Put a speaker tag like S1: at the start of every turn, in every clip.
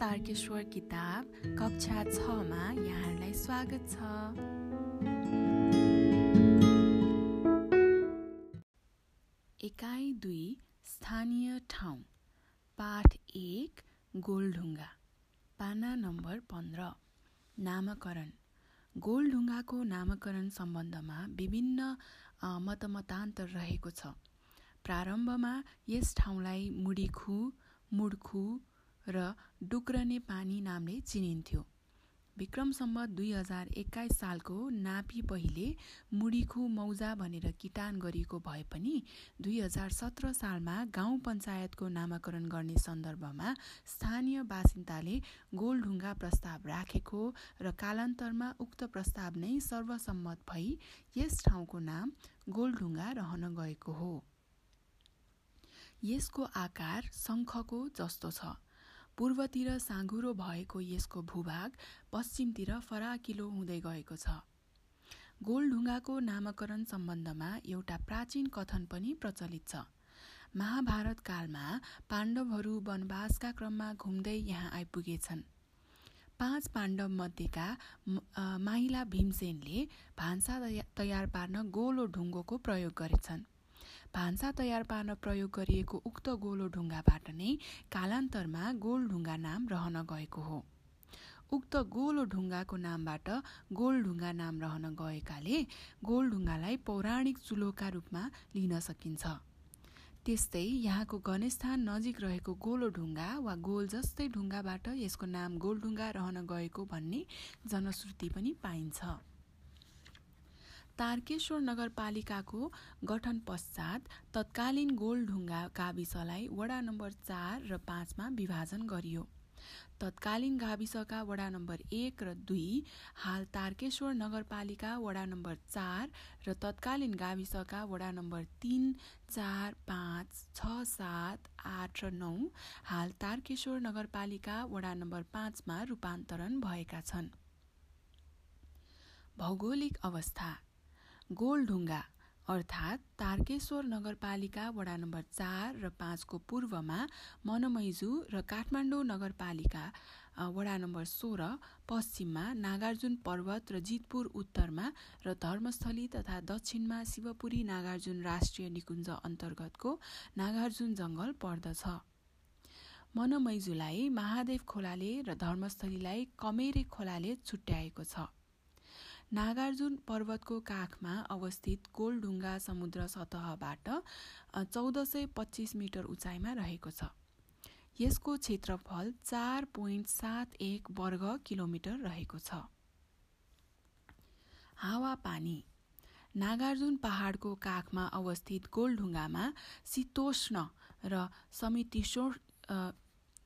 S1: तारकेश्वर किताब कक्षा छमा यहाँहरूलाई स्वागत छ। एकाइ दुई स्थानीय ठाउँ। पाठ एक गोलढुङ्गा। पाना नम्बर पन्ध्र। नामकरण। गोलढुङ्गाको नामकरण सम्बन्धमा विभिन्न मतमतान्तर रहेको छ। प्रारम्भमा यस ठाउँलाई मुडीखु मुडखु र डुक्रने पानी नामले चिनिन्थ्यो। विक्रम सम्बत दुई हजार एक्काइस सालको नापी पहिले मुडीखु मौजा भनेर किटान गरिएको भए पनि दुई हजार सत्र सालमा गाउँ पञ्चायतको नामाकरण गर्ने सन्दर्भमा स्थानीय बासिन्दाले गोलढुङ्गा प्रस्ताव राखेको र कालान्तरमा उक्त प्रस्ताव नै सर्वसम्मत भई यस ठाउँको नाम गोलढुङ्गा रहन गएको हो। यसको आकार शङ्खको जस्तो छ। पूर्वतिर साँघुरो भएको यसको भूभाग पश्चिमतिर फराकिलो हुँदै गएको छ। गोलढुङ्गाको नामकरण सम्बन्धमा एउटा प्राचीन कथन पनि प्रचलित छ। महाभारत कालमा पाण्डवहरू वनवासका क्रममा घुम्दै यहाँ आइपुगेछन्। पाँच पाण्डव मध्येका माइला भीमसेनले भान्सा तयार पार्न गोलो ढुङ्गोको प्रयोग गरेछन्। भान्सा तयार पार्न प्रयोग गरिएको उक्त गोलो ढुङ्गाबाट नै कालान्तरमा गोलढुङ्गा नाम रहन गएको हो। उक्त गोलो ढुङ्गाको नामबाट गोलढुङ्गा नाम रहन गएकाले गोलढुङ्गालाई पौराणिक चुलोका रूपमा लिन सकिन्छ। त्यस्तै यहाँको गणेशस्थान नजिक रहेको गोलो ढुङ्गा वा गोल जस्तै ढुङ्गाबाट यसको नाम गोलढुङ्गा रहन गएको भन्ने जनश्रुति पनि पाइन्छ। तारकेश्वर नगरपालिकाको गठन पश्चात तत्कालीन गोलढुङ्गा गाविसलाई वडा नम्बर चार र पाँचमा विभाजन गरियो। तत्कालीन गाविसका वडा नम्बर एक र दुई हाल तारकेश्वर नगरपालिका वडा नम्बर चार र तत्कालीन गाविसका वडा नम्बर तिन चार पाँच छ सात आठ र नौ हाल तारकेश्वर नगरपालिका वडा नम्बर पाँचमा रूपान्तरण भएका छन्। भौगोलिक अवस्था। गोलढुङ्गा अर्थात् तारकेश्वर नगरपालिका वडा नम्बर चार र पाँचको पूर्वमा मनमैजु र काठमाडौँ नगरपालिका वडा नम्बर सोह्र पश्चिममा नागार्जुन पर्वत र जितपुर उत्तरमा र धर्मस्थली तथा दक्षिणमा शिवपुरी नागार्जुन राष्ट्रिय निकुञ्ज अन्तर्गतको नागार्जुन जङ्गल पर्दछ। मनमैजुलाई महादेव खोलाले र धर्मस्थलीलाई कमेरे खोलाले छुट्याएको छ। नागार्जुन पर्वतको काखमा अवस्थित गोलढुङ्गा समुद्र सतहबाट चौध सय पच्चिस मिटर उचाइमा रहेको छ। यसको क्षेत्रफल चार पोइन्ट सात एक वर्ग किलोमिटर रहेको छ। हावापानी नागार्जुन पहाडको काखमा अवस्थित गोलढुङ्गामा शीतोष्ण र समितिशो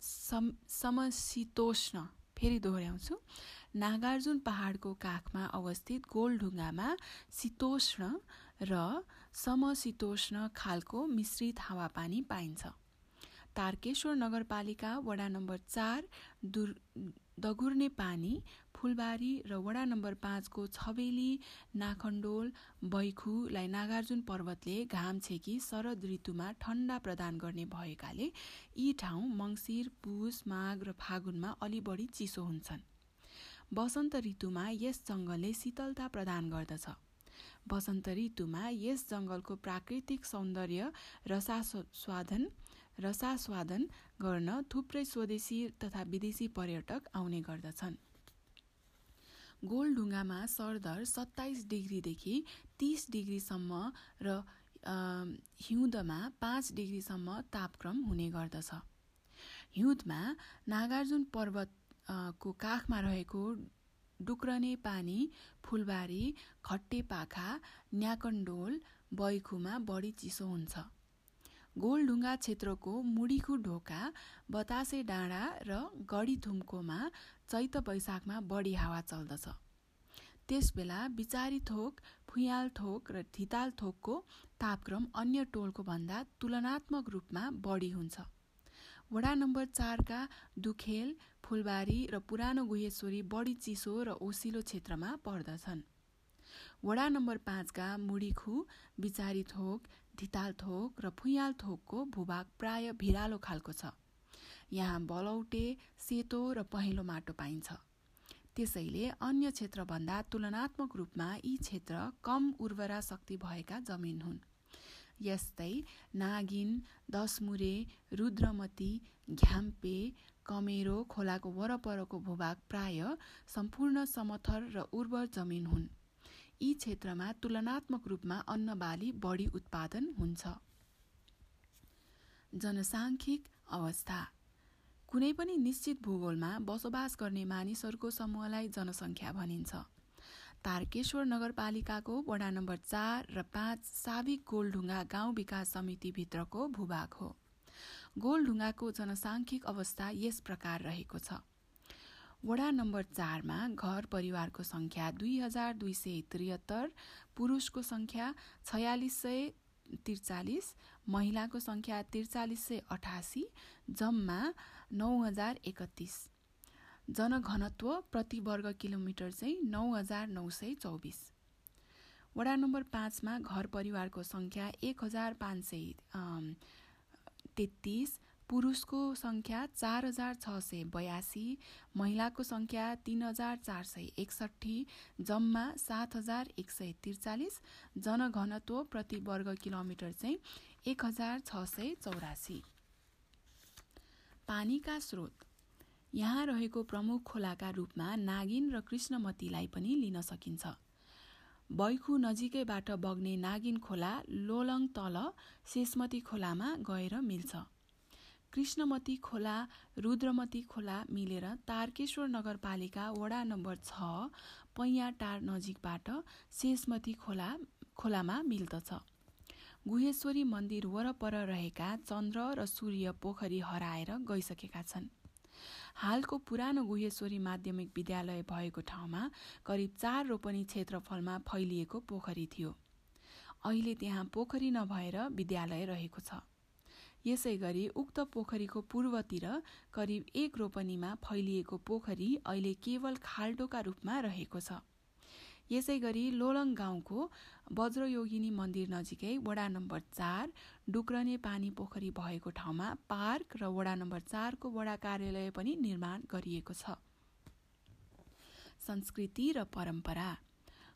S1: सम समशीतोष्ण फेरि दोहोऱ्याउँछु। नागार्जुन पहाडको काखमा अवस्थित गोलढुङ्गामा शीतोष्ण र समशीतोष्ण खालको मिश्रित हावापानी पाइन्छ। तारकेश्वर नगरपालिका वडा नम्बर चार दुर दगुर्ने पानी फुलबारी र वडा नम्बर पाँचको छबेली नाखण्डोल बैखुलाई नागार्जुन पर्वतले घाम छेकी शरद ऋतुमा ठण्डा प्रदान गर्ने भएकाले यी ठाउँ मङ्सिर पुस माघ र फागुनमा अलि बढी चिसो हुन्छन्। वसन्त ऋतुमा यस जङ्गलले शीतलता प्रदान गर्दछ। वसन्त ऋतुमा यस जङ्गलको प्राकृतिक सौन्दर्य रसास्वादन रसास्वादन गर्न थुप्रै स्वदेशी तथा विदेशी पर्यटक आउने गर्दछन्। गोलढुङ्गामा सरदर सत्ताइस डिग्रीदेखि तिस डिग्रीसम्म र हिउँदमा पाँच डिग्रीसम्म तापक्रम हुने गर्दछ। हिउँदमा नागार्जुन पर्वतको काखमा रहेको डुक्रने पानी फुलबारी खट्टे पाखा न्याकन्डोल बैखुमा बढी चिसो हुन्छ। गोलढुङ्गा क्षेत्रको मुडीखु ढोका बतासे डाँडा र गढीथुम्कोमा चैत वैशाखमा बढी हावा चल्दछ। त्यसबेला बिचारी थोक फुयाल थोक र धिताल थोकको तापक्रम अन्य टोलको भन्दा तुलनात्मक रूपमा बढी हुन्छ। वडा नम्बर चारका दुखेल फुलबारी र पुरानो गुहेश्वरी बढी चिसो र ओसिलो क्षेत्रमा पर्दछन्। वडा नम्बर पाँचका मुडीखु बिचारी थोक धिताल थोक र फुयाल थोकको भूभाग प्राय भिरालो खालको छ यहाँ बलौटे सेतो र पहेँलो माटो पाइन्छ त्यसैले अन्य क्षेत्रभन्दा तुलनात्मक रूपमा यी क्षेत्र कम उर्वरा शक्ति भएका जमिन हुन् यस्तै नागिन दसमुरे रुद्रमती घ्याम्पे कमेरो खोलाको वरपरको भूभाग प्राय सम्पूर्ण समथर र उर्वर जमिन हुन् यी क्षेत्रमा तुलनात्मक रूपमा अन्न बाली बढी उत्पादन हुन्छ। जनसाङ्खिक अवस्था। कुनै पनि निश्चित भूगोलमा बसोबास गर्ने मानिसहरूको समूहलाई जनसङ्ख्या भनिन्छ। तारकेश्वर नगरपालिकाको वडा नम्बर चार र पाँच साविक गोलढुङ्गा गाउँ विकास समितिभित्रको भूभाग हो। गोलढुङ्गाको जनसाङ्खिक अवस्था यस प्रकार रहेको छ। वडा नम्बर चारमा घर परिवारको सङ्ख्या दुई हजार दुई सय त्रिहत्तर पुरुषको सङ्ख्या छयालिस सय त्रिचालिस महिलाको सङ्ख्या त्रिचालिस सय अठासी जम्मा नौ हजार एकतिस। जनघनत्व प्रति वर्ग किलोमिटर चाहिँ नौ हजार नौ सय चौबिस। वडा नम्बर पाँचमा घर परिवारको सङ्ख्या एक हजार पाँच सय तेत्तिस पुरुषको सङ्ख्या चार हजार छ सय बयासी महिलाको सङ्ख्या तिन हजार चार सय एकसट्ठी जम्मा सात हजार एक सय त्रिचालिस जनघनत्व प्रति वर्ग किलोमिटर चाहिँ एक हजार छ सय चौरासी। पानीका स्रोत। यहाँ रहेको प्रमुख खोलाका रूपमा नागिन र कृष्णमतीलाई पनि लिन सकिन्छ। बैखु नजिकैबाट बग्ने नागिन खोला लोलङ तल शेषमती खोलामा गएर मिल्छ। कृष्णमती खोला रुद्रमती खोला मिलेर तारकेश्वर नगरपालिका वडा नम्बर छ पैयाटार नजिकबाट शेषमती खोला खोलामा मिल्दछ। गुहेश्वरी मन्दिर वरपर रहेका चन्द्र र सूर्य पोखरी हराएर गइसकेका छन्। हालको पुरानो गुहेश्वरी माध्यमिक विद्यालय भएको ठाउँमा करिब चार रोपनी क्षेत्रफलमा फैलिएको पोखरी थियो। अहिले त्यहाँ पोखरी नभएर विद्यालय रहेको छ। यसै गरी उक्त पोखरीको पूर्वतिर करिब एक रोपनीमा फैलिएको पोखरी अहिले केवल खाल्टोका रूपमा रहेको छ। यसै गरी लोलङ गाउँको वज्रयोगिनी मन्दिर नजिकै वडा नम्बर चार डुक्रने पानी पोखरी भएको ठाउँमा पार्क र वडा नम्बर चारको वडा कार्यालय पनि निर्माण गरिएको छ। संस्कृति र परम्परा।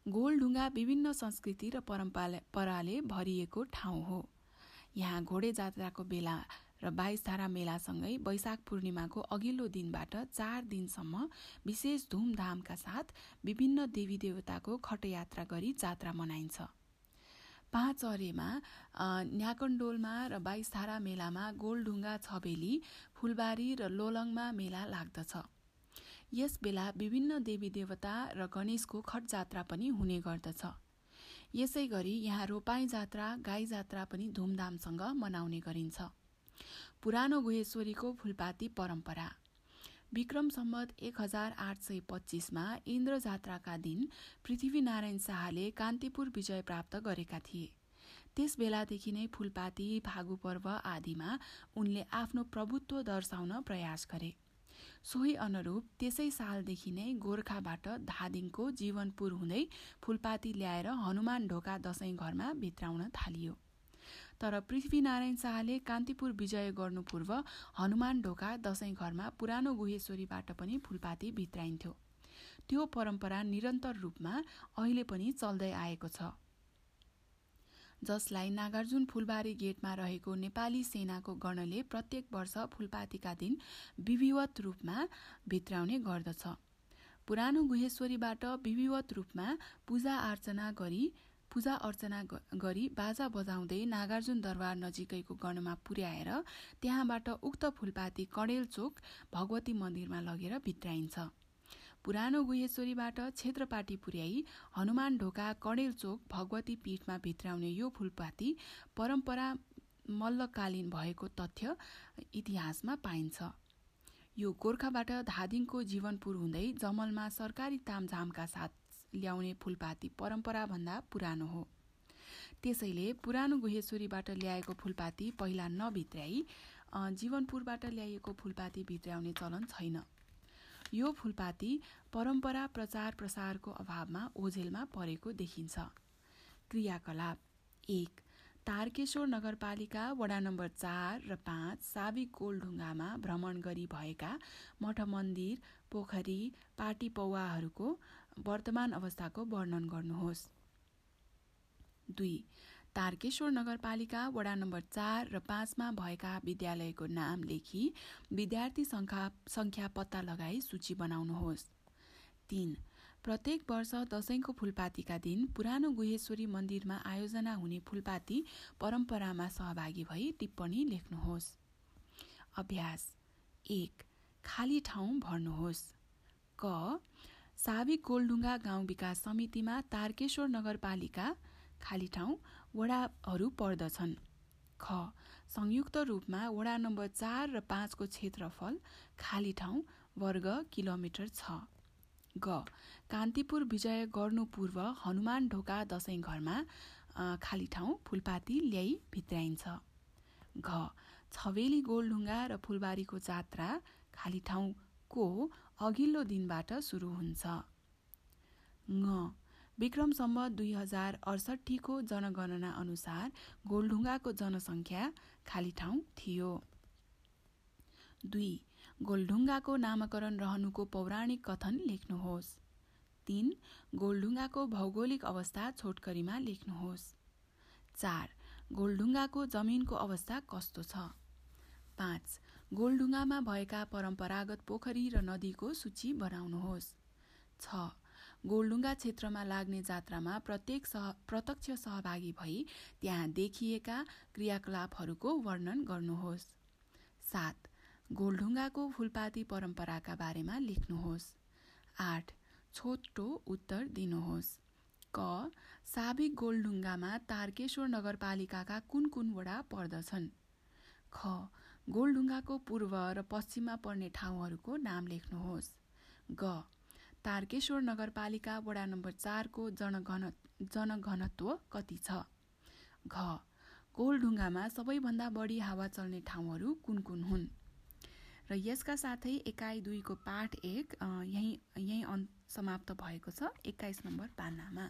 S1: गोलढुङ्गा विभिन्न संस्कृति र परम्पराले भरिएको ठाउँ हो। यहाँ घोडे जात्राको बेला र बाइस धारा मेलासँगै वैशाख पूर्णिमाको अघिल्लो दिनबाट चार दिनसम्म विशेष धुमधामका साथ विभिन्न देवी देवताको खटयात्रा गरी जात्रा मनाइन्छ। पाँच अरेमा न्याकण्डोलमा र बाइस धारा मेलामा गोलढुङ्गा छबेली फुलबारी र लोलङमा मेला लाग्दछ। यस बेला विभिन्न देवी देवता र गणेशको खट जात्रा पनि हुने गर्दछ। यसै गरी यहाँ रोपाई जात्रा गाई जात्रा पनि धुमधामसँग मनाउने गरिन्छ। पुरानो गुहेश्वरीको फुलपाती परम्परा। विक्रम सम्मत एक हजार आठ सय पच्चिसमा इन्द्र जात्राका दिन पृथ्वीनारायण शाहले कान्तिपुर विजय प्राप्त गरेका थिए। त्यस बेलादेखि नै फुलपाती फागु पर्व आदिमा उनले आफ्नो प्रभुत्व दर्शाउन प्रयास गरे। सोही अनुरूप त्यसै सालदेखि नै गोर्खाबाट धादिङको जीवनपुर हुँदै फुलपाती ल्याएर हनुमान ढोका दसैँ घरमा भित्राउन थालियो। तर पृथ्वीनारायण शाहले कान्तिपुर विजय गर्नु पूर्व हनुमान ढोका दसैँ घरमा पुरानो गुहेश्वरीबाट पनि फुलपाती भित्राइन्थ्यो। त्यो परम्परा निरन्तर रूपमा अहिले पनि चल्दै आएको छ। जसलाई नागार्जुन फुलबारी गेटमा रहेको नेपाली सेनाको गणले प्रत्येक वर्ष फुलपातीका दिन विधिवत रूपमा भित्राउने गर्दछ। पुरानो गुहेश्वरीबाट विधिवत रूपमा पूजा अर्चना गरी पूजा अर्चना गरी बाजा बजाउँदै नागार्जुन दरबार नजिकैको गणमा पुर्याएर त्यहाँबाट उक्त फुलपाती कडेल चोक भगवती मन्दिरमा लगेर भित्राइन्छ। पुरानो गुहेश्वरीबाट क्षेत्रपाटी पुर्याई हनुमान ढोका कडेल भगवती पीठमा भित्राउने यो फुलपाती परम्परा मल्लकालीन भएको तथ्य इतिहासमा पाइन्छ। यो गोर्खाबाट धादिङको जीवनपुर हुँदै जमलमा सरकारी तामझामका साथ ल्याउने फुलपाती परम्पराभन्दा पुरानो हो। त्यसैले पुरानो गुहेश्वरीबाट ल्याएको फुलपाती पहिला नभित्र्याई जीवनपुरबाट ल्याइएको फुलपाती भित्र्याउने चलन छैन। यो फुलपाती परम्परा प्रचार प्रसारको अभावमा ओझेलमा परेको देखिन्छ। क्रियाकलाप एक तारकेश्वर नगरपालिका वडा नम्बर चार र पाँच साविक गोलढुङ्गामा भ्रमण गरी भएका मठ मन्दिर पोखरी पाटी पौवाहरूको वर्तमान अवस्थाको वर्णन गर्नुहोस्। दुई तारकेश्वर नगरपालिका वडा नम्बर चार र पाँचमा भएका विद्यालयको नाम लेखी विद्यार्थी सङ्ख्या सङ्ख्या पत्ता लगाई सूची बनाउनुहोस्। तीन प्रत्येक वर्ष दसैँको फुलपातीका दिन पुरानो गुहेश्वरी मन्दिरमा आयोजना हुने फुलपाती परम्परामा सहभागी भई टिप्पणी लेख्नुहोस्। अभ्यास एक खाली ठाउँ भर्नुहोस्। क साविक गोलढुङ्गा गाउँ विकास समितिमा तारकेश्वर नगरपालिका खाली ठाउँ वडाहरू पर्दछन्। ख संयुक्त रूपमा वडा नम्बर चार र पाँचको क्षेत्रफल खाली ठाउँ वर्ग किलोमिटर छ। ग कान्तिपुर विजय गर्नु पूर्व हनुमान ढोका दसैँ घरमा खाली ठाउँ फुलपाती ल्याई भित्राइन्छ। घ छवेली गोलढुङ्गा र फुलबारीको जात्रा खाली ठाउँको अघिल्लो दिनबाट सुरु हुन्छ। विक्रमसम्म दुई हजार अडसट्ठीको जनगणना अनुसार गोलढुङ्गाको जनसङ्ख्या खाली ठाउँ थियो। दुई गोलढुङ्गाको नामकरण रहनुको पौराणिक कथन लेख्नुहोस्। तीन गोलढुङ्गाको भौगोलिक अवस्था छोटकरीमा लेख्नुहोस्। चार गोलढुङ्गाको जमिनको अवस्था कस्तो छ? पाँच गोलढुङ्गामा भएका परम्परागत पोखरी र नदीको सूची बनाउनुहोस्। छ गोलढुङ्गा क्षेत्रमा लाग्ने जात्रामा प्रत्येक सह प्रत्यक्ष सहभागी भई त्यहाँ देखिएका क्रियाकलापहरूको वर्णन गर्नुहोस्। सात गोलढुङ्गाको फुलपाती परम्पराका बारेमा लेख्नुहोस्। आठ छोटो उत्तर दिनुहोस्। क साबिक गोलढुङ्गामा तारकेश्वर नगरपालिकाका कुन कुन वडा पर्दछन्? ख गोलढुङ्गाको पूर्व र पश्चिममा पर्ने ठाउँहरूको नाम लेख्नुहोस्। ग तारकेश्वर नगरपालिका वडा नम्बर चारको जनघन जनघनत्व कति छ? घ. गोलढुङ्गामा सबैभन्दा बढी हावा चल्ने ठाउँहरू कुन कुन हुन्? र यसका साथै एकाइ दुईको पाठ एक यहीँ यहीँ समाप्त भएको छ एक्काइस नम्बर पानामा